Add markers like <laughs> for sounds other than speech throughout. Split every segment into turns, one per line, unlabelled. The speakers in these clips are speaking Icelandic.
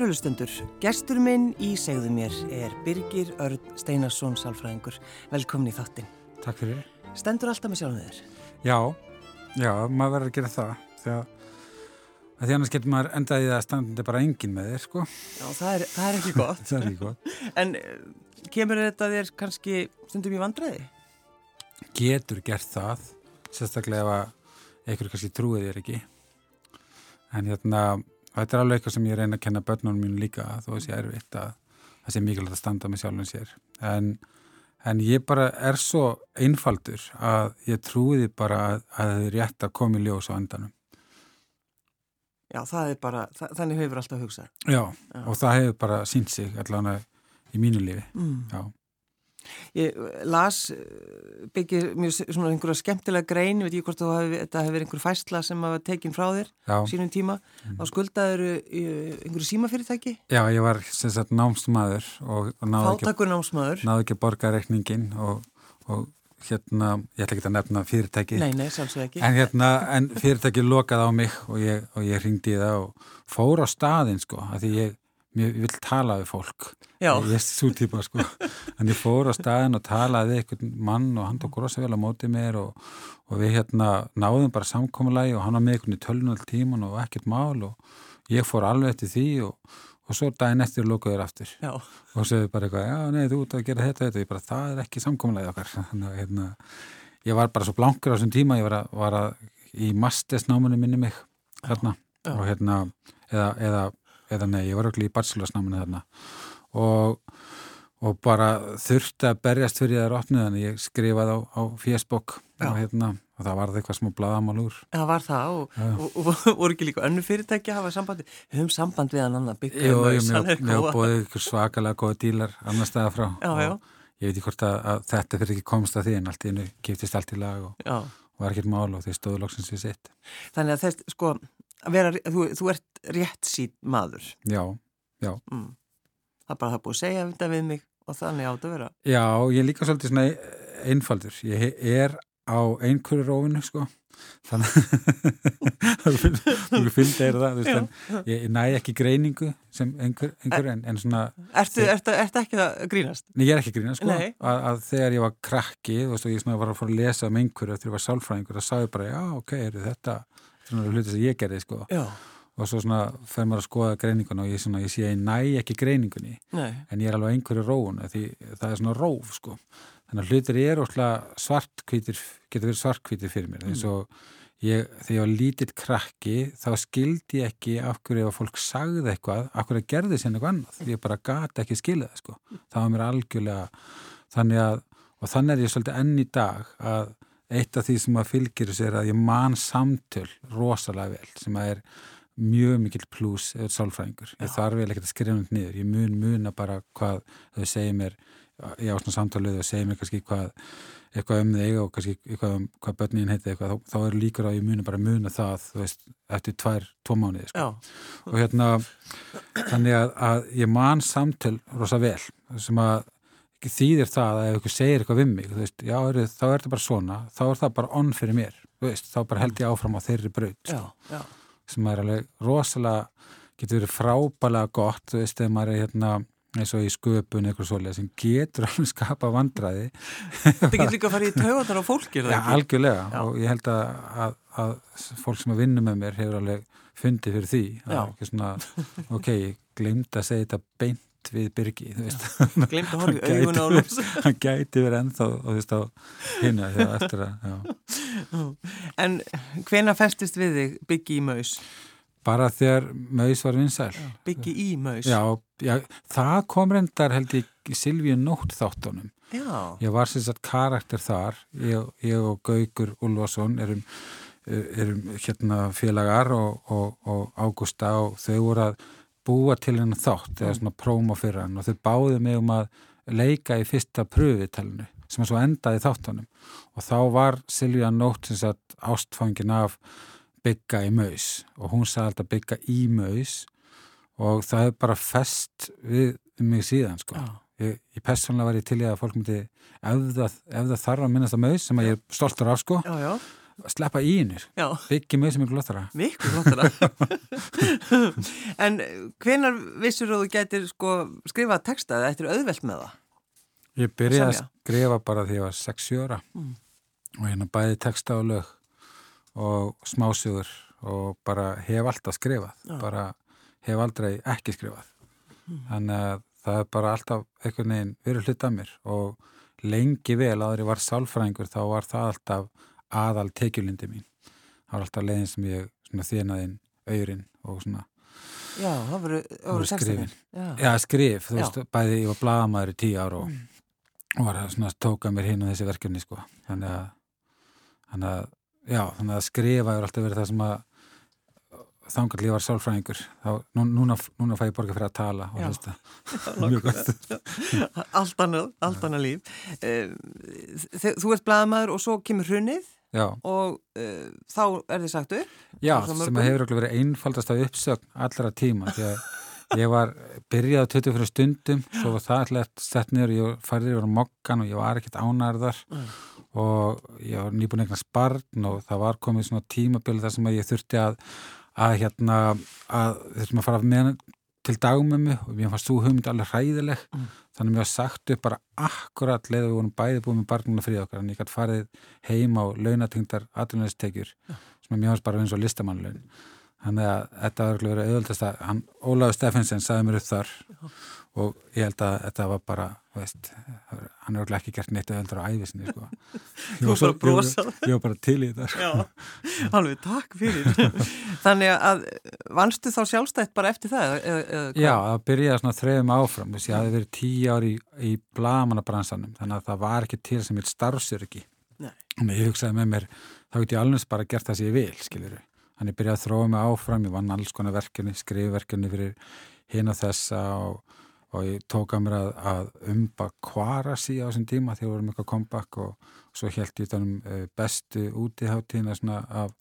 Kærulustundur, gestur minn í segðu mér er Birgir Örd Steinarsson Sálfræðingur. Velkomin í þáttin.
Takk fyrir.
Stendur alltaf með sjálfum þér?
Já, já, maður verður að gera það. Þegar, því annars getur maður endaðið að standa bara engin með þér, sko.
Já, það er, það er ekki gott. <laughs>
það er ekki gott.
En eh, kemur þetta þér kannski stundum í vandræði?
Getur gert það, sérstaklega ef einhverju kannski trúið þér ekki. En hérna þetta er alveg eitthvað sem ég reyna að kenna börnunum mínu líka þó að það sé erfitt að það sé mikilvægt að standa með sjálfum sér. En, en ég bara er svo einfaldur að ég trúiði bara að, að það er rétt að koma í ljós á endanum.
Já, það er bara, það, þannig hefur alltaf hugsað.
Já, Já, og það hefur bara sínt sig allavega í mínu lífi. Mm. Já
Ég las byggir mjög svona einhverja skemmtilega grein, ég veit ekki hvort hef, þetta hefur verið einhver fæsla sem hafa tekinn frá þér Já. sínum tíma, mm. þá skuldaður einhverju símafyrirtæki?
Já, ég var sem sagt námsmaður og, náðu
ekki,
náðu ekki borgarreikningin og, og hérna, ég ætla ekki að nefna fyrirtæki
Nei, nei, sálsveg ekki
En, hérna, en fyrirtæki lokaði á mig og ég, og ég ringdi það og fór á staðin sko, að því ég ég vil tala við fólk. Ég er svo típa sko. <laughs> En ég fór á staðin og talaði við einhvern mann og hann tók rosa vel á mótið mér og, og við hérna náðum bara samkommulagi og hann var með einhvern í tölunal tíman og ekkert mál og ég fór alveg eftir því og, og svo daginn eftir lókuður aftur.
Já.
og segði bara eitthvað, já nei þú ert að gera þetta, þetta. Bara það er ekki samkommulagi okkar. <laughs> Þannig að hérna, ég var bara svo blankur á þessum tíma, ég var að, var að í mastesnámanu minni mig hérna og hérna eða, eða eða nei, ég var öll í Barcelona þarna. Og, og bara þurfti að berjast fyrir það rótnu þannig. Ég skrifaði á, á Facebook og, hérna, og það var eitthvað smá bladamál úr.
Það var það og, og voru ekki líka önnu fyrirtæki að hafa sambandi? Við höfum samband við hann annan byggja
Jú, ég hef bóðið ykkur svakalega góða dílar annar staða frá
já, já.
ég veit ekki hvort að, að þetta fyrir ekki komst að því en allt í hennu giftist allt í lag og var ekkert mál og þeir stóðu loksins við sitt.
Þannig að þess, sko vera, þú, þú ert rétt sín maður.
Já, já.
Mm. Það er bara það búið að segja þetta við mig og þannig átt að vera.
Já, ég er líka svolítið svona einfaldur. Ég er á einhverju rófinu sko. Þannig að <laughs> þú finnst eða það veist, ég, ég næ ekki greiningu sem einhver, einhver en, en svona
Ertu, þegar, ertu, ertu ekki að grínast?
Nei, ég er ekki að grínast sko. Að, að þegar ég var krakki veist, og ég var að fara að lesa um einhverju þegar ég var sálfræðingur, það sagði bara já, ok, er þetta svona hluti sem ég gerði sko.
Já.
og svo svona fer maður að skoða greiningun og ég, svona, ég sé að ég næ ekki greiningunni.
Nei.
en ég er alveg einhverju róun því það er svona róf sko. Þannig að hlutir ég er ósláð svartkvítir getur verið svartkvítir fyrir mér. Eins og ég, þegar ég var lítill krakki þá skildi ég ekki af hverju ef fólk sagði eitthvað, af hverju gerði sér eitthvað annað, ég bara gati ekki skilja það sko. Það var mér algjörlega þannig að, og þannig er ég svolítið enn í dag að eitt af því sem að þessu er að ég man samtöl rosalega vel sem að er mjög mikill pluss eða sálfræðingur. Ég þarf vel ekkert að skrifa þetta niður. Ég mun muna bara hvað þau segir mér í ásna samtalið og segir mér kannski hvað eitthvað um þig og kannski eitthvað um hvað börnin heiti eitthvað, þá, þá er líkur að ég muni bara muna það, þú veist, eftir tvær, tvo mánuði, sko. Og hérna þannig að, að ég man samtöl rosa vel sem að þýðir það að ef ykkur segir eitthvað við mig veist, já, er, þá er þetta bara svona þá er það bara onn fyrir mér veist, þá bara held ég áfram á þeirri braut
sko.
sem er alveg rosalega getur verið frábælega gott þú veist, þegar maður er hérna eins og í sköpun eitthvað svolítið sem getur <laughs> alveg skapa vandraði
Það getur líka að fara í taugatar á fólki
Já, algjörlega Já. og ég held að, að, að fólk sem að vinna með mér hefur alveg fundið fyrir því svona, ok, ég glemt að segja þetta beint beint við Byrgi <laughs>
Glemt að horfa í augun á lús
Hann gæti verið ennþá á hinna þegar eftir
að <laughs> En hvena festist við þig Byrgi í maus?
Bara þegar maus var vinsæl.
Byrgi í maus?
Já, já, það kom reyndar held ég Silvíu nótt þáttunum
Já.
Ég var sem sagt karakter þar. Ég, ég og Gaugur Ulvason erum, erum hérna félagar og, og, og Ágústa og þau voru að búa til hennar þátt eða svona prómo fyrir hann og þau báðu mig um að leika í fyrsta pröfitalinu sem að svo endaði þáttanum og þá var Silvíða Nótt sem sagt ástfangin af bygga í maus og hún sagði alltaf bygga í maus og það hefur bara fest við mig síðan sko. Ég, ég personlega var ég til í að fólk myndi ef það, ef það þarf að minnast að maus sem að ég er stoltur af sko.
Já, já
sleppa í hennur byggja mjög sem miklu lottara
miklu lottara <laughs> en hvenar vissur þú getur sko skrifað texta eða eftir auðvelt með það?
Ég byrjaði að skrifa bara því að ég var 6 ára. Mm. og hérna bæði texta og lög og smásögur og bara hef alltaf skrifað. Já. bara hef aldrei ekki skrifað. Mm. þannig að það er bara alltaf einhvern veginn verið hlut af mér. Og lengi vel aðri var sálfræðingur þá var það alltaf aðal tekjulindi mín. Það var alltaf leiðin sem ég þjónaðinn auðurinn og svona
Já, það voru
skrifin. Já. Já, skrif, þú Já. veist, bæði ég var blagamæður í tíu ára og, mm. og var að tóka mér hinn á þessi verkefni sko. Þannig að, þannig að Já, þannig að skrifa er alltaf verið það sem að þangar lífar sálfræðingur þá núna, núna fæ ég borga fyrir að tala og hlusta. <laughs> Mjög gott.
Allt annað líf. Eh, Þú ert bladamæður og svo kemur hrunnið
Já.
og uh, þá er þið sagt upp
Já, sem hefur verið einfaldast af uppsögn allra tíma því að ég var byrjað að tötu fyrir stundum svo var það alltaf sett niður og ég færði yfir mokkan og ég var ekkert ánærðar mm og ég var nýbúin eitthvað sparn og það var komið svona tímabili þar sem að ég þurfti að að hérna að þurftum að fara með til dagmömmu og mér fannst svo hugmynd alveg hræðileg mm. Þannig að mér var sagt upp bara akkurat leðið við vorum bæði búið með barnuna frí okkar en ég gæti farið heim á launatingdar aðlunaðistekjur ja. sem mér fannst bara eins og listamannlaun þannig að þetta var verið auðvöldast að Óláður Steffensen saði mér upp þar. Ja og ég held að þetta var bara veist, hann er ekki gert neitt öðeldur á æfisinni sko. <laughs> ég, var svo, ég, ég var bara til í þetta sko.
alveg takk fyrir <laughs> þannig að vannstu þá sjálfstætt bara eftir það? Eða,
eða já, það byrjaði svona þrejum áfram ég hafi verið tíu ári í, í blamanabransanum þannig að það var ekki til sem vil starfsur ekki og ég hugsaði með mér þá get ég alveg bara gert það sem ég vil skiljuru þannig byrjaði að þróa mig áfram ég vann alls konar verkefni, skrifverkefni fyrir hinn og þessa og og ég tók að mér að, að umba kvarasi á þessum tíma þegar við vorum eitthvað comeback og svo held ég þannig um, bestu útiháttíðina svona af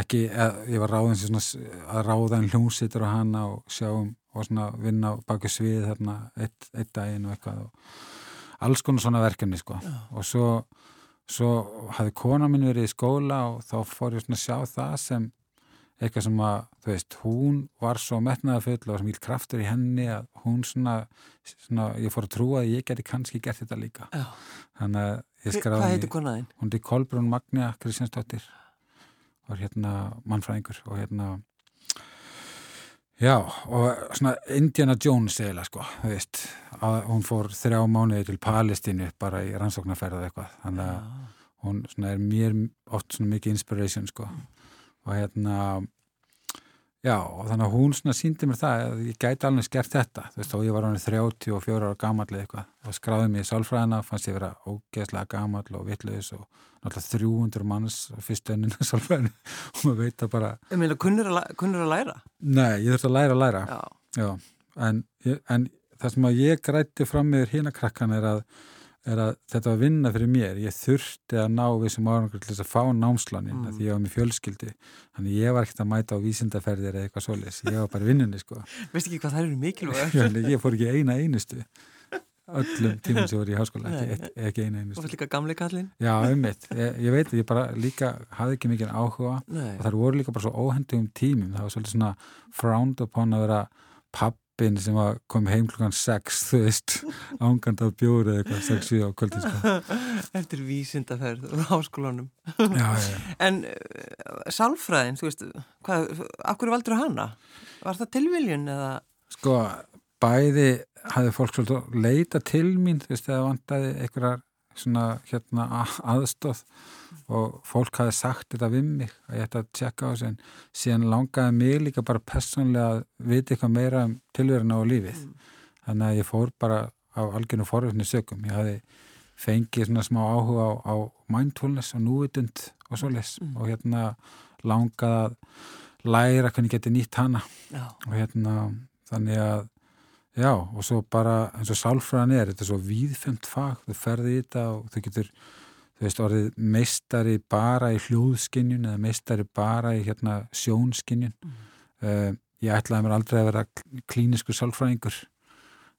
ekki, eð, ég var ráðin sem svona að ráða en hljómsýtur á hana og sjáum og svona vinna baki svið þarna eitt, eitt daginn og eitthvað og alls konar svona verkefni sko Já. og svo, svo hafði kona minn verið í skóla og þá fór ég svona að sjá það sem eitthvað sem að, þú veist, hún var svo metnaða full og sem íl kraftur í henni að hún svona, svona ég fór að trúa að ég geti kannski gert þetta líka.
Já.
þannig að ég skræði
Hvað heitir konaðinn?
Hún er Kolbrún Magnia Kristjánsdóttir. Var hérna mannfræðingur og hérna Já, og svona Indiana Jones eða sko, þú veist að hún fór þrjá mánuði til Palestínu bara í rannsóknarferða eitthvað. Þannig að hún er mér oft svona mikið inspiration sko. Mm og hérna já og þannig að hún svona síndi mér það að ég gæti alveg skert þetta. Þú veist og ég var ánið 34 ára gammal eitthvað og skráði mér í sálfræðina fannst ég vera ógeðslega gammal og vittluðis og náttúrulega 300 manns fyrstu enninu sálfræðinu. <laughs> Og maður veit að bara
meina, kunnur að, læra?
Nei, ég þurfti að læra að læra.
Já,
já. En, en það sem að ég græti fram meður hína krakkan er að er að þetta var vinna fyrir mér. Ég þurfti að ná vissum árangur til þess að fá námslánin mm. því ég var með fjölskyldi þannig ég var ekkert að mæta á vísindaferðir eða eitthvað solis, ég var bara vinnunni sko. <laughs>
Veist ekki hvað það eru mikilvæg? <laughs>
Ég fór ekki eina einustu. Öllum tímum sem voru í háskóla ekki, ekki eina einustu.
Og líka gamli kallin
Já, ummitt, ég, ég veit, ég bara líka hafði ekki mikið áhuga
Nei.
og það voru líka bara svo óhendum tímum. Það var svolítið svona frowned upon að vera papp pappin sem kom heim klukkan 6 þú veist, <laughs> ángand af bjóri eða eitthvað 6-7 á kvöldin sko. <laughs>
Eftir vísindaferð úr háskólanum
já, já. <laughs>
En uh, sálfræðin, þú veist hvað, akkur valdur hana? Var það tilviljun eða?
Sko, bæði hafði fólk svolítið leita til mín þú veist, eða vantæði einhverjar svona hérna aðstóð og fólk hafi sagt þetta við mig að ég ætti að tjekka á þessu en síðan langaði mig líka bara personlega að vita eitthvað meira um tilverðina á lífið mm. þannig að ég fór bara á algjörnum forvöldinu sökum ég hafi fengið svona smá áhuga á, á mindfulness og núvitund og svoleis mm. og hérna langaði að læra hvernig geti nýtt hana
Já.
og hérna þannig að já og svo bara eins og sálfræðan er þetta er svo víðfemt fag, þú ferði í þetta og þú getur þú veist, orðið meistari bara í hljóðskinnjun eða meistari bara í hérna sjónskinnjun mm. uh, ég ætlaði mér aldrei að vera klínisku sálfræðingur.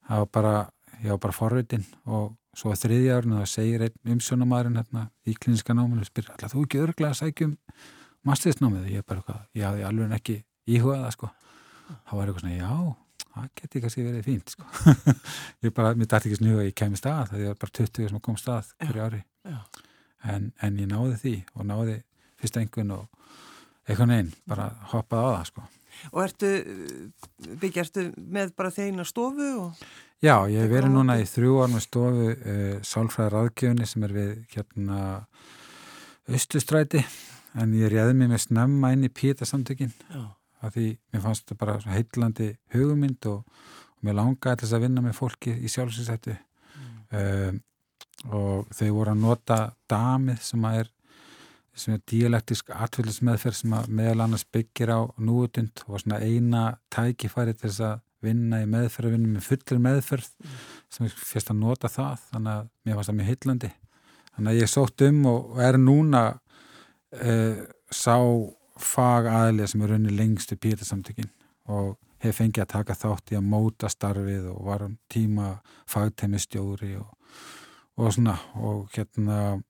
Það var bara, ég var bara forvitin og svo að þriðja árinu þá segir einn umsjónamæðurinn hérna í kliniska náminu spyr alltaf þú ekki örglega að sækjum mastersnámið? Ég er bara ég hafði alveg ekki íhugað það sko. Þá var eitthvað svona, já, það geti kannski verið fínt sko. <laughs> Ég bara, mér dætti ekki svona huga ég kemi stað, það er bara 20 sem kom stað hverju ári. en, en ég náði því og náði fyrst engun og eitthvað neinn, bara hoppaði á það sko.
Og ertu, byggja, ertu með bara þeina stofu og
Já, ég hef verið núna í þrjú ár með stofu uh, sálfræðar aðgjöfni sem er við hérna austustræti en ég réði mig með snemma inn í pítasamtökin af því mér fannst þetta bara heitlandi hugumynd og, og mér langaði þess að vinna með fólki í sjálfsinsættu mm. uh, og þau voru að nota damið sem að er sem er dialektisk atfylgismeðferð sem að meðal annars byggir á núutund og svona eina tækifæri til þess að vinna í meðferð að vinna með fullir meðferð mm. sem ég fyrst að nota það þannig að mér fannst það mjög hillandi þannig að ég sótt um og er núna uh, sá fag aðlið sem er runni lengstu pítasamtökin og hef fengið að taka þátt í að móta starfið og var um tíma fagteimistjóri og, og svona og hérna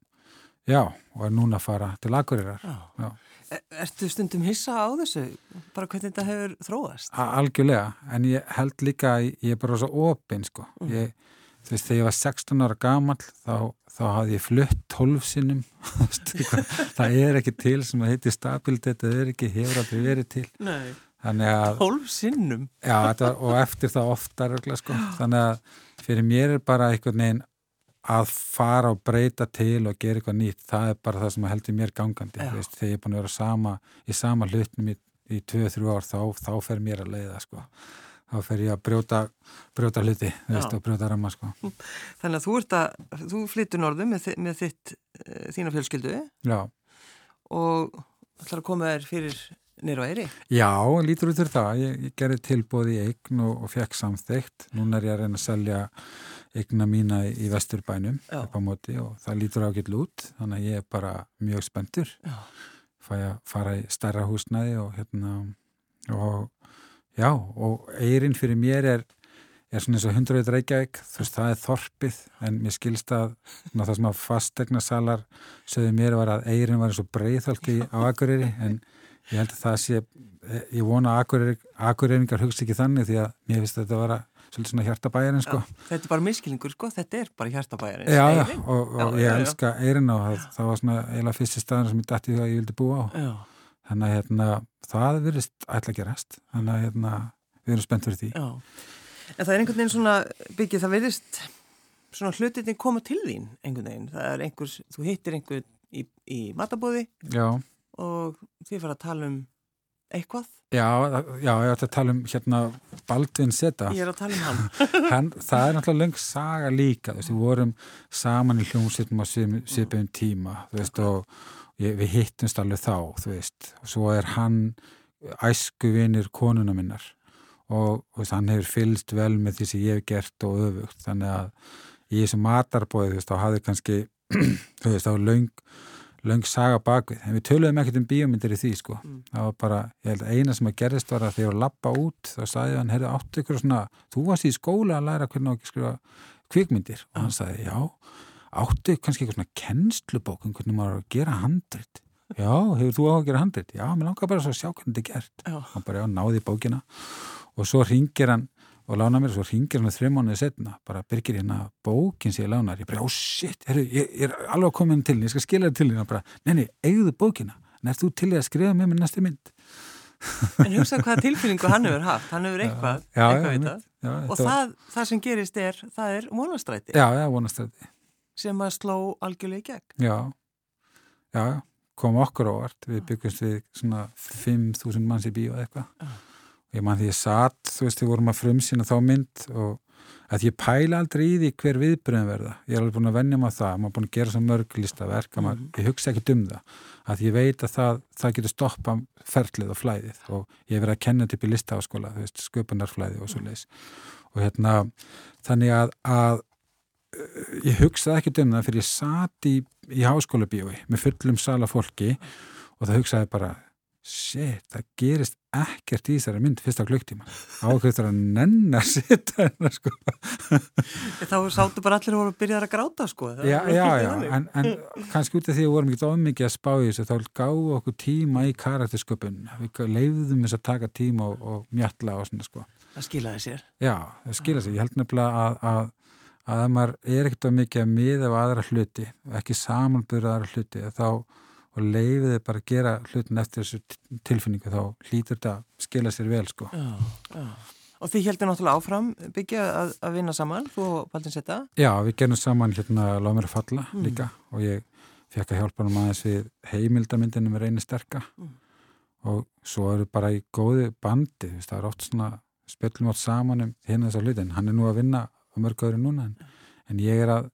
já og er núna að fara til Akureyrar
Er, ertu stundum hissa á þessu? Bara hvernig þetta hefur þróast?
Algjörlega, en ég held líka ég er bara svo opinn sko. Mm. Ég, þú veist, þegar ég var 16 ára gamal þá, þá hafði ég flutt 12 sinnum. <laughs> það er ekki til sem að heiti stabilitet, það er ekki hefur aldrei verið til.
Nei, 12 sinnum?
Já, var, og eftir það oftar, sko. þannig að fyrir mér er bara einhvern veginn að fara og breyta til og gera eitthvað nýtt, það er bara það sem heldur mér gangandi, veist, þegar ég er búin að vera sama, í sama hlutnum í, í 2-3 ár þá, þá fer mér að leiða sko. Þá fer ég að brjóta, brjóta hluti veist, og brjóta ramma sko.
Þannig að þú að, þú flyttur norðu með, með þitt, uh, þína fjölskyldu.
Já.
Og ætlar að koma þér fyrir nýra á Eyri?
Já, lítur út fyrir það, ég, ég gerði tilbóð í eign og, og fekk samþygt, núna er ég að reyna að selja eigna mína í vesturbænum upp á móti og það lítur ágill út. Þannig að ég er bara mjög spendur fæ að fara í starra húsnæði og hérna og já, og eigin fyrir mér er, er svona eins og 100 reykjavík, þú veist, það er þorpið en mér skilst að það sem að fastegna salar sögðu mér var að eigin var eins og breyðhalki á Akureyri en ég held að það sé ég vona að Akureyringar hugsa ekki þannig því að mér finnst þetta að vera svolítið svona hjartabæjarinn sko.
Þetta er bara miskilingur sko, þetta er bara hjartabæjarinn.
Já, já, og, og já, ég já, elska Eirin á það, það var svona eiginlega fyrsti staðin sem ég dætti því að ég vildi búa á. Já. Þannig að hérna, það virðist ætla að gerast, þannig að hérna, við erum spennt fyrir því.
Já, en það er einhvern veginn svona byggið, það virðist svona hlutinni koma til þín einhvern veginn, það er einhvers, þú hittir einhvern í, í matabóði og þið fara að tala um eitthvað
Já, já, ég ætti að tala um hérna Baldvin Seta.
Ég er að tala um hann. <laughs>
hann það er náttúrulega löng saga líka, þú veist, við vorum saman í hljómsveitum á sviðbegum tíma, þú veist, og við hittumst alveg þá, þú veist, og svo er hann æskuvinir konuna minnar. Og veist, hann hefur fylst vel með því sem ég hef gert og öfugt, þannig að í þessu matarbóði, þá hafði kannski, <clears throat> veist, löng löng saga bakvið, en við töluðum ekkert um bíómyndir í því sko, mm. það var bara ég held að eina sem að gerðist var að var að lappa út þá sagði hann, heyrðu, áttu ykkur svona þú varst í skóla að læra hvernig að skrifa kvikmyndir? Og hann sagði, já áttu kannski eitthvað svona kennslubók um hvernig maður að gera handrit. Já, hefur þú á að gera handrit? Já, mér langar bara svo að sjá hvernig þetta er gert. Já. hann bara, já, náði bókina. Og svo ringir hann og lána mér og svo ringir hann þrjum mánuðið setna bara byrgir hérna bókin sem ég lánar ég bara, ó oh, shit, heru, ég, ég er alveg inn til ég skal skilja það til bara, neini, eigðu bókina. En er þú til að skrifa með mér næstu mynd?
En hugsa hvaða tilfinningu hann hefur haft, hann hefur eitthvað, já, eitthvað já, já og það, það sem gerist er, það er vonastræti
Já, já, vonastræti
sem að sló algjörlega í gegn.
Já, já, kom okkur ávart við byggjumst við svona 5.000 manns í bíu eða eitthvað. Ég mann því ég satt, þú veist, við vorum að frumsýna þá mynd og að ég pæla aldrei í því hver viðbröðum verða. Ég er alveg búin að vennja maður það, maður er búin að gera svo mörg listaverk, mm -hmm. ég hugsa ekki um það. Að ég veit að það, það getur stoppa ferlið og flæðið og ég verið að kenna til í listaháskóla, þú veist, sköpunarflæði og svo leiðis og hérna þannig að, að ég hugsaði ekki um það fyrir ég satt í, í háskóla bíói með fullum sala fólki og það hugsaði bara shit, það gerist ekkert í þessari mynd fyrsta klukktíma. Ákveður að nenn að setja hennar sko?
Þá sáttu bara allir voru að byrja að gráta sko.
Já, já, já, en, en kannski út af því að við vorum ekki ofmikið að spá í þessu þá gáðu okkur tíma í karaktersköpun. Við leiðum þess að taka tíma og, og mjalla og svona sko.
Það skilaði sér.
Já, það skilaði sér, ég held nefnilega að, að að maður er ekkert að mikið að miða af aðra hluti, ekki samanbyrða aðra hluti, þá og leiðið bara að gera hlutin eftir þessu tilfinningu, þá hlýtur þetta að skila sér vel, sko.
Já, já. Og þið heldur náttúrulega áfram byggja að, að vinna saman, þú og Baldin Setta?
Já, við gerum saman hérna Láð mér að falla mm. líka og ég fekk að hjálpa hann aðeins við heimildamindinu með reyni sterka mm. og svo eru bara í góði bandi, það er oft svona spilum átt saman um hérna þessar hlutin, hann er nú að vinna á mörgöðru núna en, en ég er að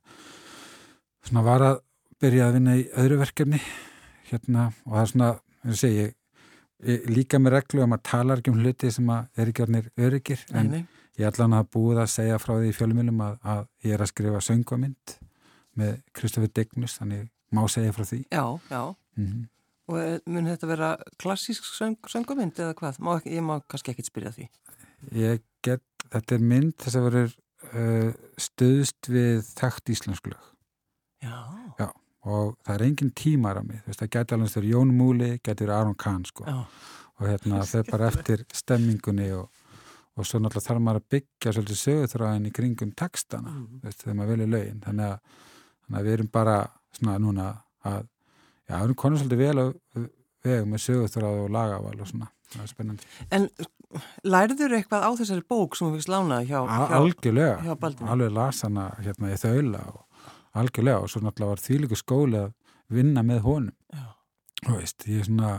svona var að byrja að vinna í öðru verkefni hérna og það er svona, ég segi ég, ég líka með reglu um að tala ekki um hluti sem að er orðinir öryggir en nei, nei. ég ætla hann að búið að segja frá því í fjölumilum að, að ég er að skrifa söngvamind með Kristoffer Dignus þannig má segja frá því
Já, já mm -hmm. og eh, mun þetta vera klassísk söng, söngvamind eða hvað? Má ég má kannski ekkit spyrja því
Ég get, þetta er mynd þess að verður uh, stuðst við þekkt íslensku lög.
Já.
Já, og það er engin tímar af mig, þú veist, það getur alveg stjórn Jón Múli, getur Aron Kahn, sko. Já. Og hérna <laughs> þau bara eftir stemmingunni og, og svo náttúrulega þarf maður að byggja svolítið sögurþráðin í kringum textana, mm. þú veist, þegar maður velja lögin. Þannig að, þannig að við erum bara svona núna að, já, við erum konur svolítið vel að vega með sögurþráð og lagaval og svona, það er spennandi.
En Lærður eitthvað á þessari bók sem þú fyrst lánaði hjá, hjá,
algjörlega,
hjá?
Alveg las hana hérna í þaula og algjörlega og svo náttúrulega var þýliku skóli að vinna með honum. Já. Og veist, ég er svona,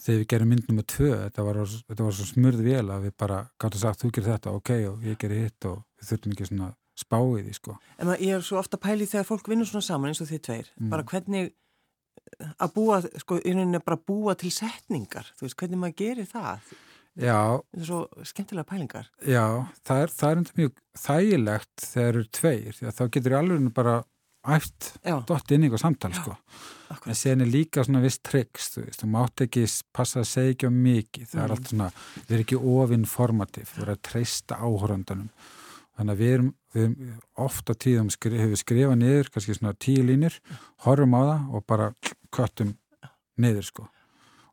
þegar við gerum mynd nummið tvö, þetta var, þetta var svo smurð vel að við bara gáttum sagt þú gerir þetta, ok, og ég gerir hitt og við þurftum ekki svona spáið því, sko.
En ég er svo ofta pælið þegar fólk vinnur svona saman eins og þið tveir, mm. bara hvernig að búa, sko, í rauninni bara búa til setningar, þú veist, hvernig maður gerir það?
Já.
Þetta er svo skemmtilega pælingar.
Já, það er, það er mjög þægilegt þegar eru tveir, því að þá getur ég alveg bara æft dott inn í eitthvað samtal, Já. sko. Akkurat. En sen er líka svona viss tryggs, þú veist, þú mátt ekki passa að segja ekki á mikið, það mm. er allt svona, við erum ekki ofinformativ, við erum að treysta áhöröndanum. Þannig að við erum, við ofta tíðum skrif, hefur skrifað niður, kannski svona tíu línur, horfum á það og bara köttum niður, sko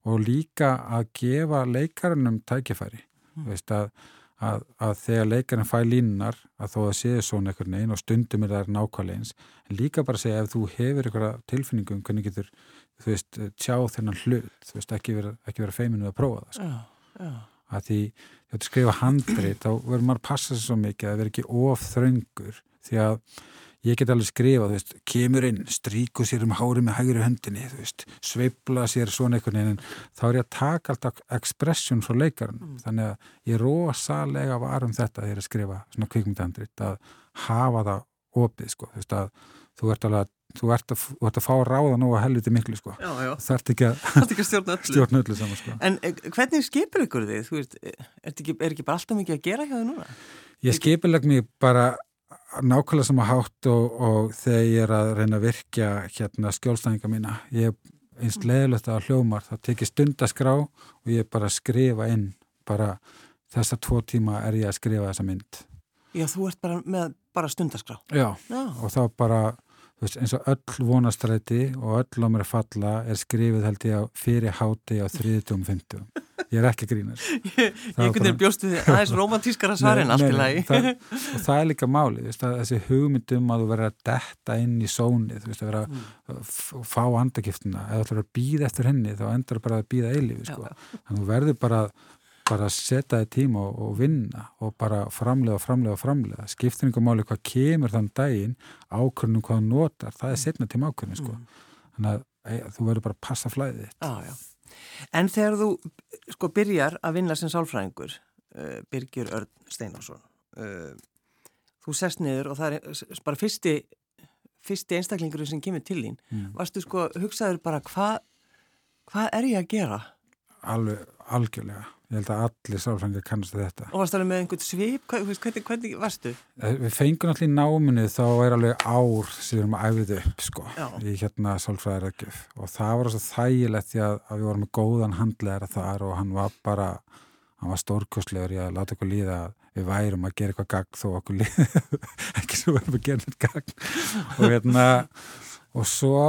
og líka að gefa leikarannum tækifæri mm. veist, að, að, að þegar leikarinn fæ línunar að þó að séu svona einhvern veginn og stundum er það nákvæmlega eins en líka bara segja ef þú hefur einhverja tilfinningum hvernig getur þú veist tjá þennan hlut þú veist ekki vera, vera feiminu að prófa það sko.
já, já.
Að því þú veist skrifa handrið þá verður maður að passa sér svo mikið að vera ekki of þröngur. Því að ég get alveg skrifa, þú veist, kemur inn stríku sér um hári með hægri höndinni þú veist, sveibla sér svona einhvern veginn þá er ég að taka alltaf expression frá leikarinn, mm. þannig að ég er rosalega varum þetta þegar ég skrifa svona kvikmyndandrit, að hafa það opið, sko, þú veist að þú ert alveg að Þú ert, að, þú ert að fá að ráða nú að helviti miklu sko.
Já, já.
Það ert <laughs>
ekki að, stjórna öllu.
Stjórna öllu saman, sko.
En eh, hvernig skipir ykkur þið? Þú veist, er ekki, er ekki bara alltaf mikið að gera hjá þið núna?
Ég skipileg mér bara nákvæmlega sem að hátt og, og þegar ég er að reyna að virkja hérna skjólstæðinga mína ég er einst leðilegt að hljómar það tekir stund að skrá og ég er bara að skrifa inn bara þessa tvo tíma er ég að skrifa þessa mynd
Já, þú ert bara með bara stund að skrá
Já, Já. og þá bara veist, eins og öll vonastræti og öll á mér að falla er skrifið held ég á fyrir háti á þriðtum, fymtum ég er ekki grínast. <laughs>
Ég einhvern veginn bjóstu því aðeins <laughs> romantískara svarin allt í lagi. <laughs>
og það er líka máli veist, þessi hugmyndum að þú verður að detta inn í sóni þú veist að vera að mm. fá andagiftina eða þú verður að býða eftir henni þá endur bara að býða eilífi sko. þannig að þú verður bara bara setja þig tíma og, og vinna og bara framlega framlega framlega skiptir einhver máli hvað kemur þann daginn ákvörnum hvað þú notar það er setna tíma ákvörnum sko. mm. þannig að ei, þú verður bara að passa flæðið
ah, En þegar þú sko byrjar að vinna sem sálfræðingur uh, Birgir Örn Steinarsson uh, þú sest niður og það er bara fyrsti fyrsti einstaklingur sem kemur til þín mm. varstu sko, hugsaður bara hvað hvað er ég að gera?
Alveg algjörlega. Ég held að allir sálfræðingar kannast þetta.
Og varst það með einhvern svip, hvernig, hvernig, hvernig varstu?
Eh, við fengum allir í náminu þá er alveg ár sem við erum að æfið upp sko,
Já.
í hérna sálfræðarækjuf og það var svo þægilegt því að, að við vorum með góðan handlegar þar og hann var bara hann var stórkostlegur í að láta okkur líða að við værum að gera eitthvað gagn þó okkur líða <laughs> ekki svo verðum að gera eitthvað gagn. Og hérna og svo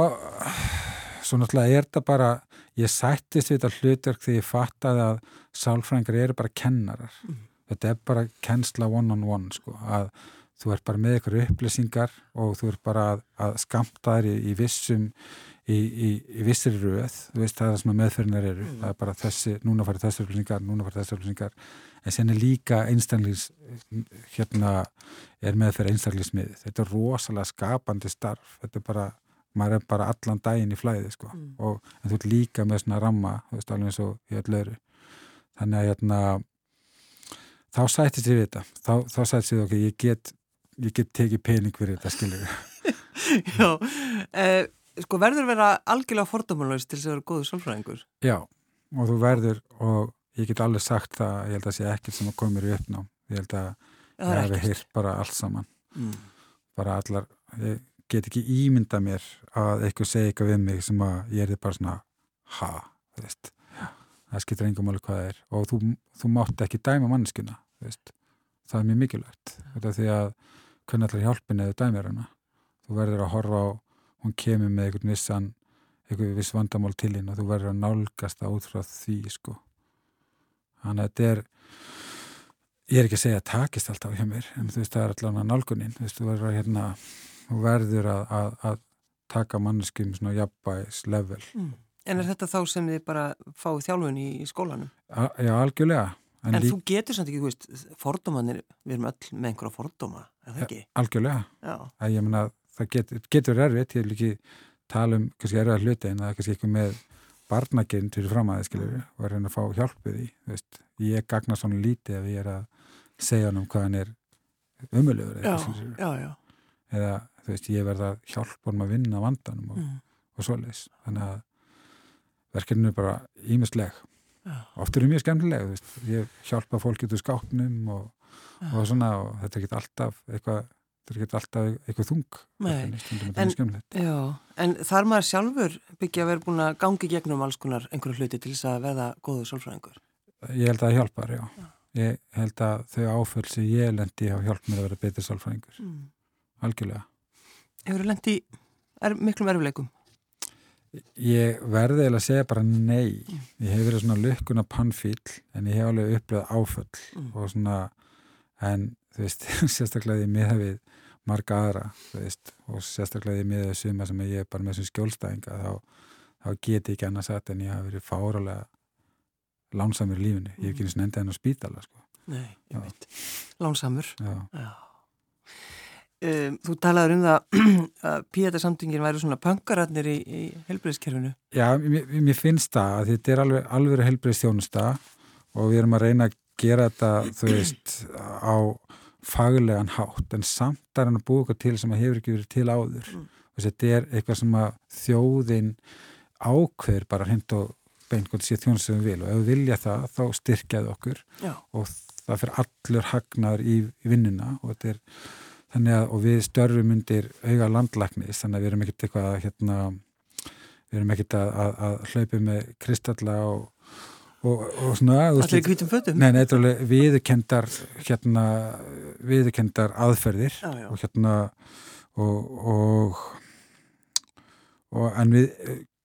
svo náttúrulega er þetta bara ég sættist við þetta hlutverk því ég fattaði að sálfræðingar eru bara kennarar. Mm. þetta er bara kennsla one on one sko, að þú ert bara með ykkur upplýsingar og þú ert bara að, að skamta þær í, í vissum í, í, í vissir röð. Þú veist það er það sem meðferðinar eru. Mm. það er bara þessi, núna farið þessi upplýsingar núna farið þessi upplýsingar. En sen er líka einstaklings hérna er meðferð einstaklingsmið þetta er rosalega skapandi starf. Þetta er bara maður er bara allan daginn í flæði sko. mm. og þú ert líka með svona ramma þú veist alveg eins og í öll öru þannig að hérna þá sættist ég við þetta. Þá, þá sættist ég okkur, ég get ég get tekið pening fyrir þetta, skiljur <laughs> <laughs>
Já, eh, sko verður vera algjörlega fordómanlaust til þess að vera góður sálfræðingur?
Já, og þú verður og ég get alveg sagt það, ég held að það sé ekkert sem að koma mér í uppná, ég held að ég hef hýrt bara allt saman. Mm. bara allar, ég get ekki ímynda mér að eitthvað segja eitthvað við mig sem að ég er bara svona ha, veist. Það skiptir engum alveg hvað það er. Og þú, þú mátt ekki dæma manneskuna það er mjög mikilvægt. Þetta því að hvernig allar hjálpin eða dæmir hana? Þú verður að horfa á hún kemur með einhvern vissan einhvern viss vandamál til hinn og þú verður að nálgast það út frá því sko. Þannig að þetta er ég er ekki að segja að takist alltaf hjá mér en þú veist það er allavega nálgunin þú veist þú verður að hérna og verður að, að, að taka manneskjum svona jafnbæs level.
Mm. En er þetta þá sem þið bara fáið þjálfun í, í skólanum?
A, já, algjörlega.
En, en þú getur samt ekki, þú veist, fordómanir, við erum öll með einhverja fordóma, er það ekki?
Algjörlega. Að, ég menna, það get, getur erfitt, ég vil ekki tala um kannski erfiðar hluti en það er kannski eitthvað með barnaginn til framæði, skiljur, mm. og er hérna að fá hjálpið í, þú veist, ég gagnar svona lítið ef ég er að segja hann um hvað hann er umöluður.
Já, já, já.
Eða þú veist, ég verða að hjálpa honum að vinna vandanum og, mm. og svoleiðis þannig að verkefninu er bara ímestleg ja. oft eru mjög skemmtileg veist, ég hjálpa fólk út úr skápnum og, ja. og svona og þetta er ekki alltaf eitthvað þetta er ekki alltaf eitthvað þung
en, já, en þar maður sjálfur byggja að vera búin að gangi gegnum alls konar einhverju hluti til þess að verða góðu sálfræðingur
ég held að það hjálpar, já. já ég held að þau áföll sem ég lendi hafa hjálp mér að vera betur sálfræðingur mm. Algjörlega
Hefur þú lendt í er, miklum erfleikum?
Ég verði eða að segja bara nei. Mm. Ég hef verið svona lukkuna pannfíl en ég hef alveg upplegað áföll mm. og svona, en þú veist, <laughs> sérstaklega ég miða við marga aðra, þú veist, og sérstaklega ég miða við suma sem ég er bara með svona skjólstæðinga, þá, þá get ég ekki annars að en ég hafa verið fáralega lánsamur í lífinu. Ég hef ekki eins og endað henn á spítala, sko.
Nei, ég veit. Lánsamur?
Já.
Já. Um, þú talaður um það <clears throat> að píætarsamtingin væri svona pankaratnir í, í helbreyðskerfinu.
Já, mér, mér finnst það að þetta er alveg, alveg helbreyðstjónusta og við erum að reyna að gera þetta, þú veist, á faglegan hátt, en samt er hann að eitthvað til sem að hefur ekki verið til áður. Mm. Þetta er eitthvað sem að þjóðin ákveður bara hend og hvort sé þjónustu sem við vil og ef við vilja það, þá styrkjaðu okkur
Já.
og það fyrir allur hagnar í, í vinnuna og þetta er að og við störfum undir auga landlæknis þannig að við erum ekkert eitthvað að hérna, við erum ekkert að, að, að hlaupa með kristalla og, og, og svona
Allir kvítum fötum?
Nei, neitt viðkendar hérna, viðkendar aðferðir
já, já.
og hérna og, og en við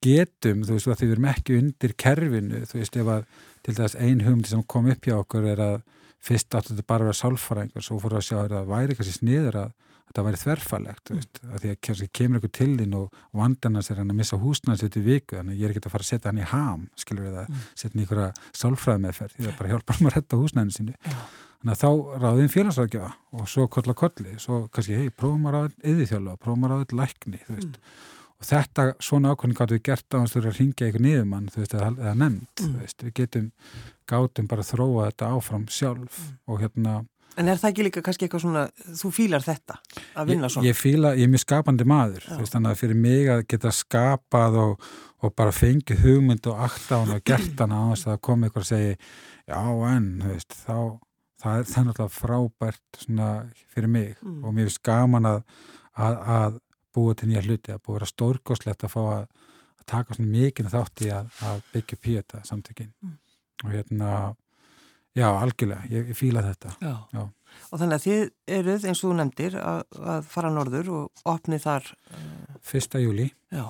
getum, þú veist, að við erum ekki undir kerfinu, þú veist, ef að til þess ein hugmyndi sem kom upp hjá okkur er að fyrst áttu þetta bara að vera sálfæringar svo fóru að sjá að það væri kannski sniður að þetta væri þverfalegt mm. að því að kannski kemur ykkur til þín og vandarnas er hann að missa húsnæðs þetta í viku þannig að ég er ekki að fara að setja hann í ham skilur við það, mm. setja hann í ykkur sálfræð meðferð því það bara hjálpar hann að retta húsnæðinu sínu yeah. þannig að þá ráðum félagsrækja og svo kolla kolli, svo kannski hei, prófum að ráða yðurþjóla, prófum að ráða lækni mm. og þetta svona ákvæmning gáttu við gert á að ringja ykkur niðumann, þú veist, eða nefnd, mm. veist, við getum gátum bara að þróa þetta áfram sjálf mm. og hérna
En er það ekki líka kannski eitthvað svona, þú fílar þetta að vinna svona?
Ég, ég fíla, ég er mjög skapandi maður, veist, þannig að fyrir mig að geta skapað og, og bara fengið hugmynd og akta hann og gert <clears throat> hann á þess að koma ykkur og segja, já en, veist, þá, það er það náttúrulega frábært svona fyrir mig mm. og mér finnst gaman að, að, að búa til nýja hluti, að búa að vera stórgóðslegt að fá að, að taka svona mikið þátt í að byggja píeta samtökinn mm. Og hérna Já, algjörlega, ég, ég fíla þetta.
Já. Já, og þannig að þið eruð eins og þú nefndir að, að fara norður og opni þar...
Uh... Fyrsta júli.
Já.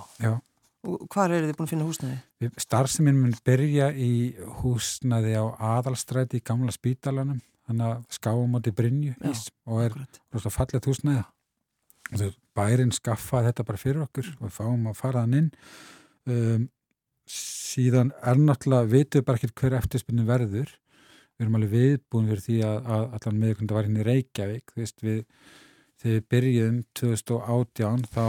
Og hvað eru þið búin að finna húsnaði?
Starfseminn mun byrja í húsnaði á aðalstræti í gamla spítalanum, þannig að skáum átti Brynju ís og er rosalega fallet húsnaði. Bærin skaffaði þetta bara fyrir okkur og fáum að fara þann inn. Um, síðan er náttúrulega, vitum bara ekki hver eftirspunni verður. Við erum alveg viðbúin fyrir því að, að allan meðkvönda var hérna í Reykjavík veist, við, þegar við byrjum 2018 þá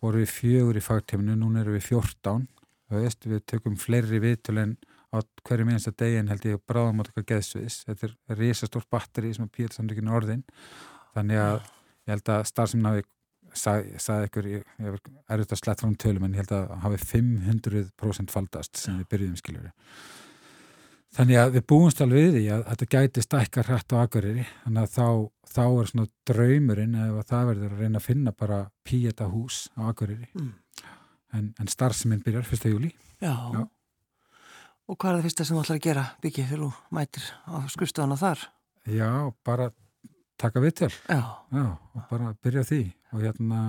voru við fjögur í fagtíminu, núna erum við 14 veist, við tökum fleiri viðtöl en á hverju minnsta degin held ég bráðum á þetta geðsviðs. Þetta er risastór batteri sem er pílsamlíkinu orðin. Þannig að ég held að starfsefnaði sagði, sagði ykkur, ég, ég er auðvitað slett frá um tölum en ég held að hafi 500% faldast sem við byrjum skiljuru Þannig að við búumst alveg við því að þetta gæti stækkar hrætt á aðgöriri þannig að þá, þá er svona draumurinn eða það verður að reyna að finna bara píeta hús á aðgöriri mm. en, en starfseminn byrjar fyrsta júli
Já. Já Og hvað er það fyrsta sem þú ætlar að gera byggið fyrir þú mætir á skurstofana þar?
Já, bara taka.
Já
og bara byrja því og hérna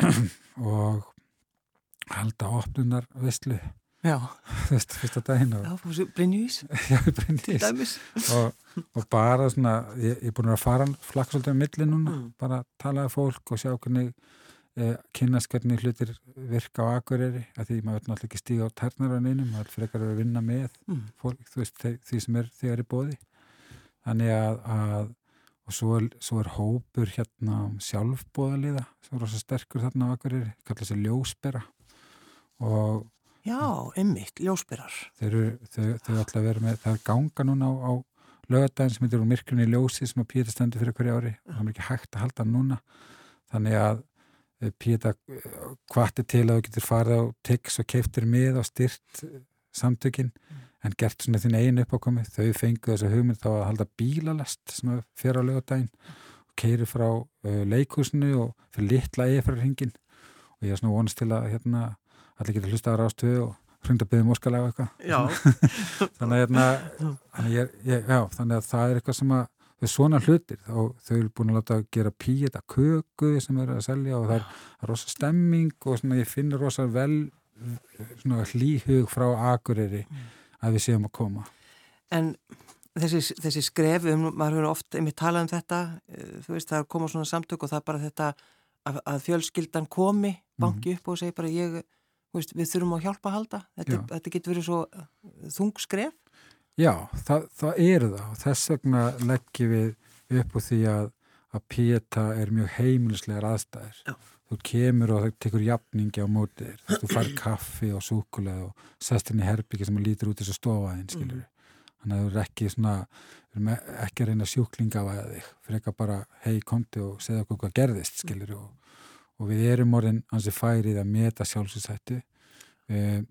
<clears throat> og halda opnunar. Þú veist, <laughs> fyrsta daginn
og... Já, Brynjúís. <laughs>
Já, Brynjúís. Og, og bara svona, ég er búin að fara flakk svolítið á milli núna, mm. bara tala af fólk og sjá hvernig eh, kynast hvernig hlutir virka á akureyri, að því maður verður náttúrulega ekki stíga á tærnarvaninu, maður frekar að vinna með mm. fólk, þú veist, þeir, því sem er þegar í bóði. Þannig að, að og svo er, svo er hópur hérna sjálfbóðaliða, sem er rosa sterkur þarna á akureyri, kalla sér ljósbera og
Já, einmitt, ljósbyrjar.
Þau ætla að vera með, það er ganga núna á, á lögadaginn sem heitir úr myrklunni ljósi sem að Píeta stendur fyrir hverju ári og það er ekki hægt að halda núna. Þannig að eh, Píeta kvartir til að þú getur farið á tix og keiftir með á styrt eh, samtökinn mm. En gert svona þín einu uppákomi. Þau fengu þess að hugmynd þá að halda að fyrir á lögadaginn og keiri frá uh, leikúsinu og fyrir litla eifrarhingin og ég er svona vonast til að hérna allir getur hlusta á rástöðu og hrunda byggðum óskalega eitthvað. <laughs> Þannig, hérna, þannig, ég, ég, já, þannig að það er eitthvað sem að þau svona hlutir. Og þau eru búin að láta að gera píeta köku sem eru að selja og það er, er rosa stemming og svona, ég finnir rosa vel hlýhug frá akureyri. Mm. Að við séum að koma.
En þessi, þessi skrefum, maður hefur ofta einmitt talað um þetta, eh, þú veist það er að koma svona samtök og það er bara þetta að, að fjölskyldan komi, banki mm. upp og segi bara ég veist, við þurfum að hjálpa að halda. Þetta, þetta getur verið svo uh, þungskref
Já, það, það eru það og þess vegna leggjum við upp úr því að að píeta er mjög heimilislegar aðstæðir Já. Þú kemur og tekur jafningi á mótið þér. Þú fær <clears throat> kaffi og súkulega og sest inn í herbyggi sem lítur út þessu stofaðin skilur við mm. þannig að þú er ekki svona ekki að reyna sjúklinga á að þig. Fyrir ekki að bara hei konti og segja okkur hvað gerðist skilur og og við erum orðin hansi færið að meta sjálfsvættu e,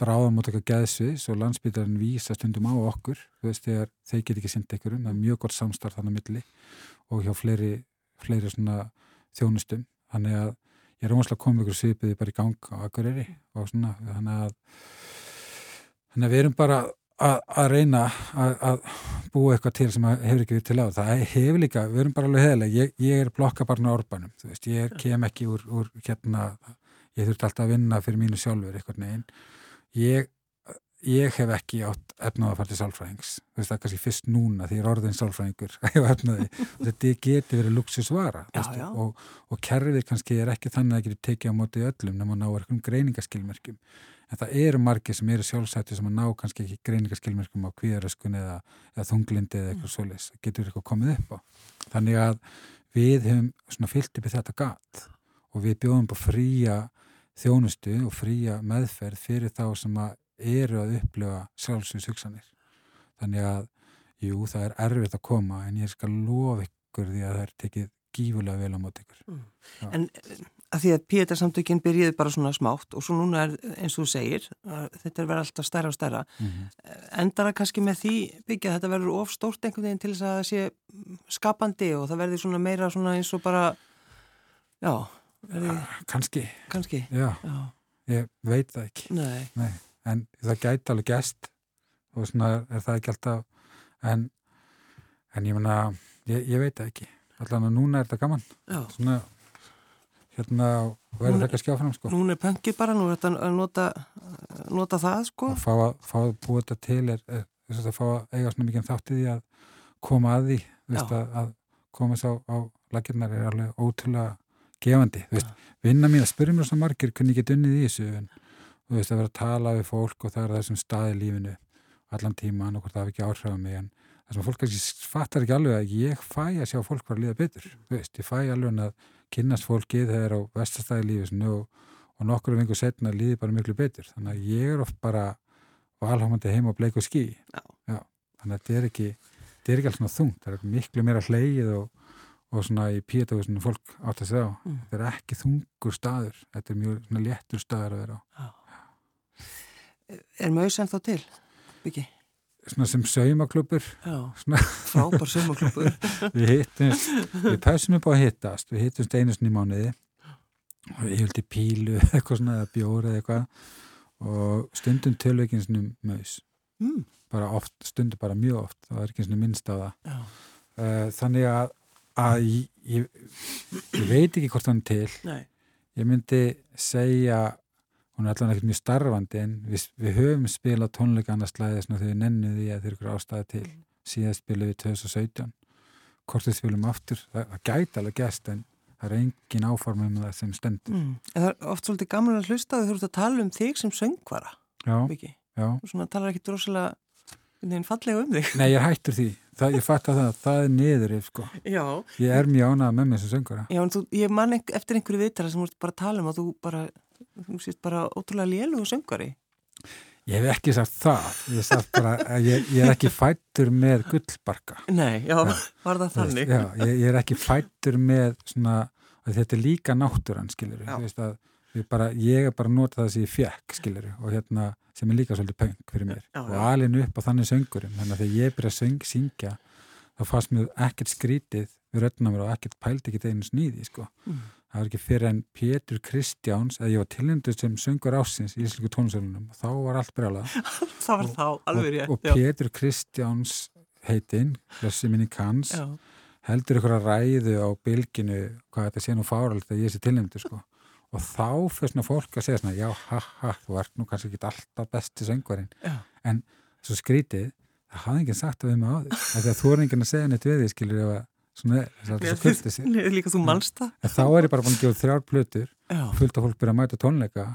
bráðum út eitthvað geðsviðs og landsbytarinn vísa stundum á okkur þú veist þegar þeir get ekki sinnt einhverjum. Það er mjög gott samstarf þannig að milli og hjá fleiri, fleiri svona þjónustum þannig að ég er að koma ykkur svipiði bara í gang á akkurýri og svona þannig að þannig að við erum bara að, að reyna að, að búa eitthvað til sem hefur ekki verið til á það hefur líka, við erum bara alveg heðilega ég, ég er blokkabarn á orbanum veist, ég kem ekki úr, úr hérna ég þurft alltaf að vinna fyrir mínu sjálfur eitthvað neginn ég, ég hef ekki átt efnaða að fara til sálfræðings það er kannski fyrst núna því ég er orðin sálfræðingur <laughs> þetta getur verið luxusvara
já, já.
og, og kerfið kannski er ekki þannig að það getur tekið á móti öllum nema ná eitthvað greiningaskilmerkjum. En það eru margir sem eru sjálfsætti sem að ná kannski ekki greiningaskilmerkum á kvíðaröskun eða, eða þunglindi eða eitthvað mm. svoleiðs, getur eitthvað komið upp á. Þannig að við hefum fyllt upp í þetta gat og við bjóðum på fría þjónustu og fría meðferð fyrir þá sem að eru að upplifa sjálfsvíðshugsanir þannig að jú, það er erfitt að koma en ég skal lofa ykkur því að það er tekið gífulega vel á mót ykkur mm.
En að því að Píetarsamtökinn byrjiði bara svona smátt og svo núna er eins og þú segir þetta er verið alltaf stærra og stærra mm -hmm. endara kannski með því byggja þetta verður of stórt einhvern veginn til þess að það sé skapandi og það verður svona meira svona eins og bara já verði...
Ah, kannski,
kannski.
Já. Já. ég veit það ekki
Nei.
Nei. En það gæti alveg gæst og svona er það ekki alltaf en, en ég menna ég, ég veit það ekki. Allan að núna er þetta gaman.
Já.
svona hérna verður það ekki að skjá fram sko.
Nún er pöngið bara, nú er þetta að nota, nota það sko.
Að fá að, fá að búa þetta til er, er, er að fá að eiga svona mikið þáttið í að koma að því, veist, að, að koma þess á, á lakirnar er alveg ótrúlega gefandi, veist, vinna mín að spyrja mér svo margir hvernig ég get unnið í þessu en þú veist að vera að tala við fólk og það er þessum staði lífinu allan tíman og hvort það hefur ekki áhrifað mig en þess að fólk kannski fattar ekki alveg að ég fæ að sjá fólk var að líða betur, veist, ég fæ alveg að kynnast fólkið þegar er á vestastæði lífisnu og, og nokkru vingu setna líði bara miklu betur. Þannig að ég er oft bara valhámandi heim og bleik og skí. Já. Þannig að þetta er ekki, þetta er ekki alls svona þungt. Það er miklu meira hleyið og, og svona í píetáðu sem fólk átt að segja á. Mm. Þetta er ekki þungur staður. Þetta er mjög svona léttur staður að vera á. Já.
Er mjög sem þá til? Byggi?
svona sem saumaklubur
frábár saumaklubur <laughs>
við hittumst, við pæsum upp á að hittast. Við hittumst einu svona í mánuði. Og ég höldi pílu eitthvað svona eða bjóra eða eitthvað. Og stundum tölveikin svona maus. Mm. bara oft, stundum bara mjög oft. Það er ekki svona minnst á það. Uh, þannig að, að ég, ég, ég veit ekki hvort hann til.
Nei.
ég myndi segja hún er allavega ekkert mjög starfandi en við, við höfum spilað tónleika annars slæðið þegar við nennuði að þeir eru ástæði til mm. síðan spilum við 2017 hvort við spilum aftur það, það gæti alveg gæst en það er engin áform um það sem stendur mm.
Það er oft svolítið gaman að hlusta að þú þurft að tala um þig sem söngvara
Já,
já. svona talar ekki droslega fallega um þig
Nei, ég er hættur því, það, ég fatt að það það er niður, sko
já.
ég er mjög ánað með mig sem söngvara
Já, en þú, ég man eftir einhverju viðtala sem þú bara tala um að þú bara þú sést bara ótrúlega lélugu söngari
Ég hef ekki sagt það. Ég, sagt bara, ég, ég er ekki fættur með gullbarka.
Nei, já, já. var það þannig?
já, ég, ég er ekki fættur með svona, þetta er líka náttúrann skilur bara, ég er bara að nota það sem ég fekk skilur og hérna sem er líka svolítið pöng fyrir mér. Já, og alin upp á þannig söngurum þannig að þegar ég byrja að söng, syngja þá fannst mér ekkert skrítið við rötna mér og ekkert pældi ekkert einu snýði sko. Mm það var ekki fyrir en Pétur Kristjáns að ég var tilhendur sem söngur ásins í Ísliku tónsölunum þá var allt brjálað. <laughs>
Það var
og,
þá, alveg rétt
og, og Pétur Kristjáns heitinn, þessi minni kanns já. heldur ykkur að ræðu á bylginu hvað þetta sé nú fáralt að ég sé tilhendur sko. Og þá fyrir svona fólk að segja svona já, ha, ha, þú ert nú kannski ekki alltaf besti söngvarinn. En svo skrítið, það hafði enginn sagt að við á því að þú er enginn að segja neitt við því skilur ef að Svona,
Nei, líka þú mannst það.
En þá er ég bara búin að gefa þrjár plötur fullt af fólk byrja að mæta tónleika.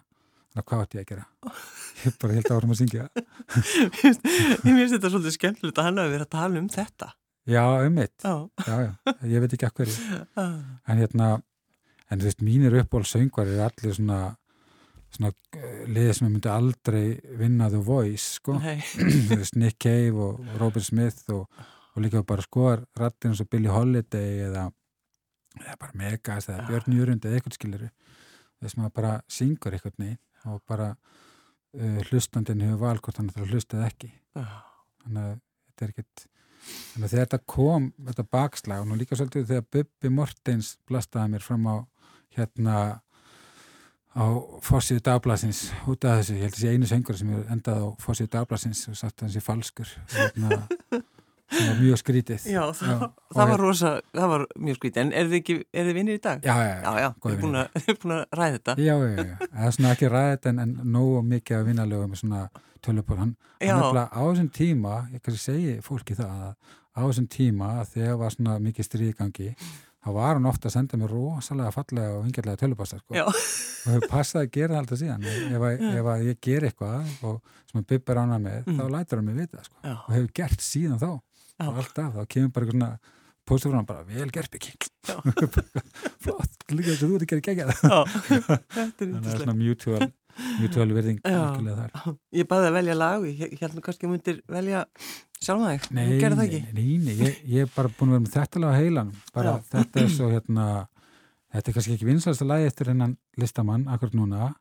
Og hvað ætti ég að gera? <laughs> Ég er bara helt árum að syngja.
Ég finnst þetta svolítið skemmtilegt að hann hafi verið að tala um þetta.
Já, um mitt. Já. Já, já, ég veit ekki að hverju. En hérna en þú veist, mínir uppbólsöngvar er allir svona svona uh, liðið sem ég myndi aldrei vinna The Voice sko. <clears throat> Nick Cave og Robert Smith og og líka bara skoðar rattin eins og Billie Holiday eða, eða bara Megas eða Björn Júrund eða eitthvað skiluru þess að maður bara syngur eitthvað neitt og bara uh, hlustandin hefur val hvort hann þarf að hlusta eða ekki. Þannig að þetta er ekkert þannig að þegar þetta kom, þetta bakslag og nú líka svolítið þegar Bubbi Mortens blastaði mér fram á hérna á fórsíðu dagblasins út af þessu, ég held að þessi einu söngur sem er endað á fórsíðu dagblasins og satt hans í falskur. Og hérna <laughs> það var mjög skrítið.
Já, það, já, það var rosa, það var mjög skrítið. En er þið ekki, er þið vinnir í dag?
Já, já,
já, já þið er <laughs> búin, að ræða þetta.
Já, já, já, það er svona ekki ræða þetta en, en nógu mikið að vinnarlega með svona tölupor, hann, hann er bara á þessum tíma, ég kannski segi fólki það að á þessum tíma þegar var svona mikið stríðgangi þá var hann ofta að senda mér rosalega fallega og vingjarlega tölupasta sko. og hefur passað að gera alltaf síðan. Ef, að, ef að ég ger eitthvað og sem að byrja rána með, mm. þá lætur hann mig vita sko. og hefur gert síðan þá og alltaf, þá kemur bara svona póstur frá hann bara, vel gerð byggi <laughs> flott, líka þess að þú ert að gera gegja það <laughs>
þetta er
svona mutual mjög tölverðing þar.
Ég baði að velja lag ég held nú kannski að myndir velja sjálf það
Nei, nei, nei, ég, ég er bara búin að vera með þetta lag á heilan bara Já. þetta er svo hérna þetta er kannski ekki vinsalasta lagi eftir hennan listamann akkur núna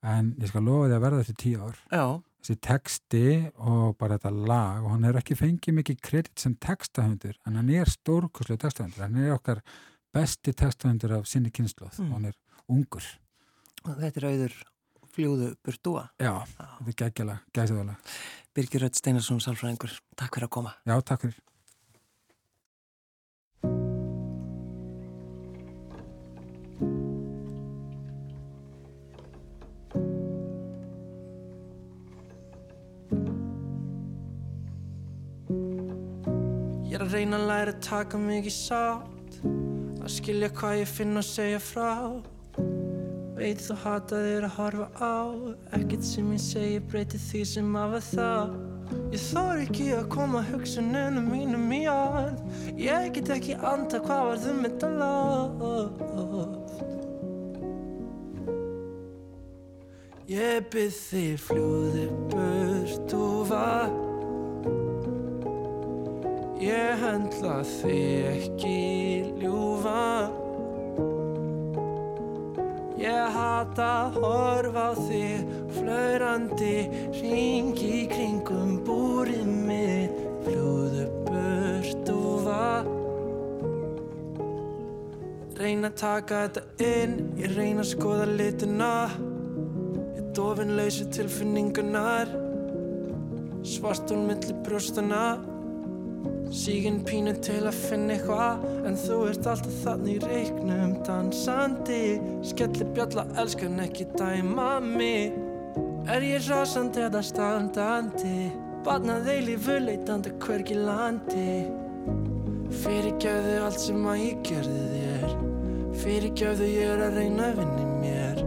en ég skal lofa því að verða þetta tíu ár.
Já.
Þessi texti og bara þetta lag og hann er ekki fengið mikið kredit sem textahundur en hann er stórkurslega textahundur. Hann er okkar besti textahundur af sinni kynsloð mm. og hann er ungur.
Og þetta er auður fljóðu burtúa
Já, Já. þetta er geggjala, gæsiðala
Birgir Rött Steinarsson, Salfræðingur Takk fyrir að koma.
Já, takk fyrir
reyna að læra að taka mig í sátt. Að skilja hvað ég finn og segja frá. Veit þú hata þér að horfa á. Ekkert sem ég segi breyti því sem af að það. Ég þór ekki að koma hugsununum mínum í orð. Ég get ekki anda hvað var þum þetta loft. Ég byrð þig fljóði burt og var Ég höndla þig ekki ljúfa. Ég hata horfa á þig Flaurandi ringi kringum búrið mitt Fljóðu burt og var Reyna að taka þetta inn Ég reyna að skoða lituna Ég dofin lausi tilfinningunar Svartun millir brjóstana Sígin pínu til að finna eitthvað En þú ert alltaf þannig í reiknum. Dansandi Skelli bjalla elskan ekki dæma mig. Er ég rásandi eða standandi? Badnaði lífu leitandi hvergi landi. Fyrirgjöðu allt sem að ég gerði þér. Fyrirgjöðu ég er að reyna vinni mér.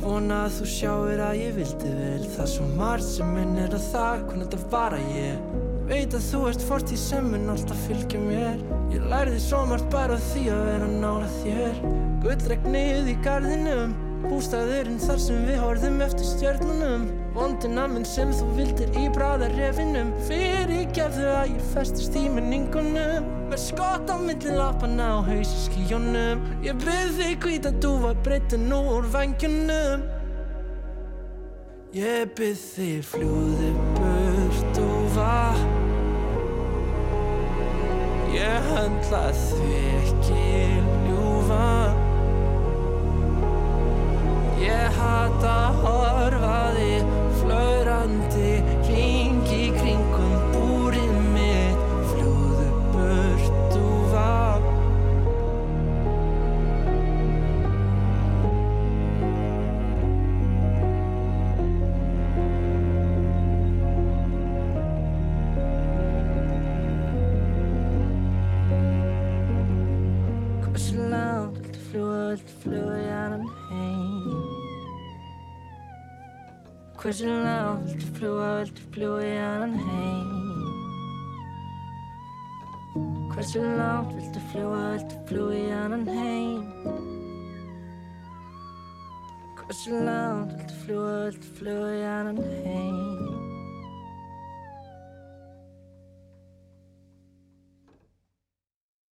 Vona að þú sjáir að ég vildi vel. Það er svo margt sem minnir að það Hvernig þetta var að ég Veit að þú ert fortíð sem mun alltaf fylgja mér. Ég lærði svo margt bara því að vera nála þér. Gullregnið í gardinum Bústæðurinn þar sem við horfum eftir stjörnunum. Vondina minn sem þú vildir í bráðarefinum Fyrir gefðu að ég festist í minningunum. Með skott á milli lapana og haus í skíjónum Ég byrð þig hvít að þú var breytið nú úr vangjunum Ég byrð þig var Ég höndla þig ekki ljúfa. Ég hata að fljúa í annan heim. Hversu langt viltu fljúa, viltu fljúa í annan heim? Hversu langt viltu fljúa, viltu fljúa í annan heim? Hversu langt viltu fljúa, viltu fljúa í annan heim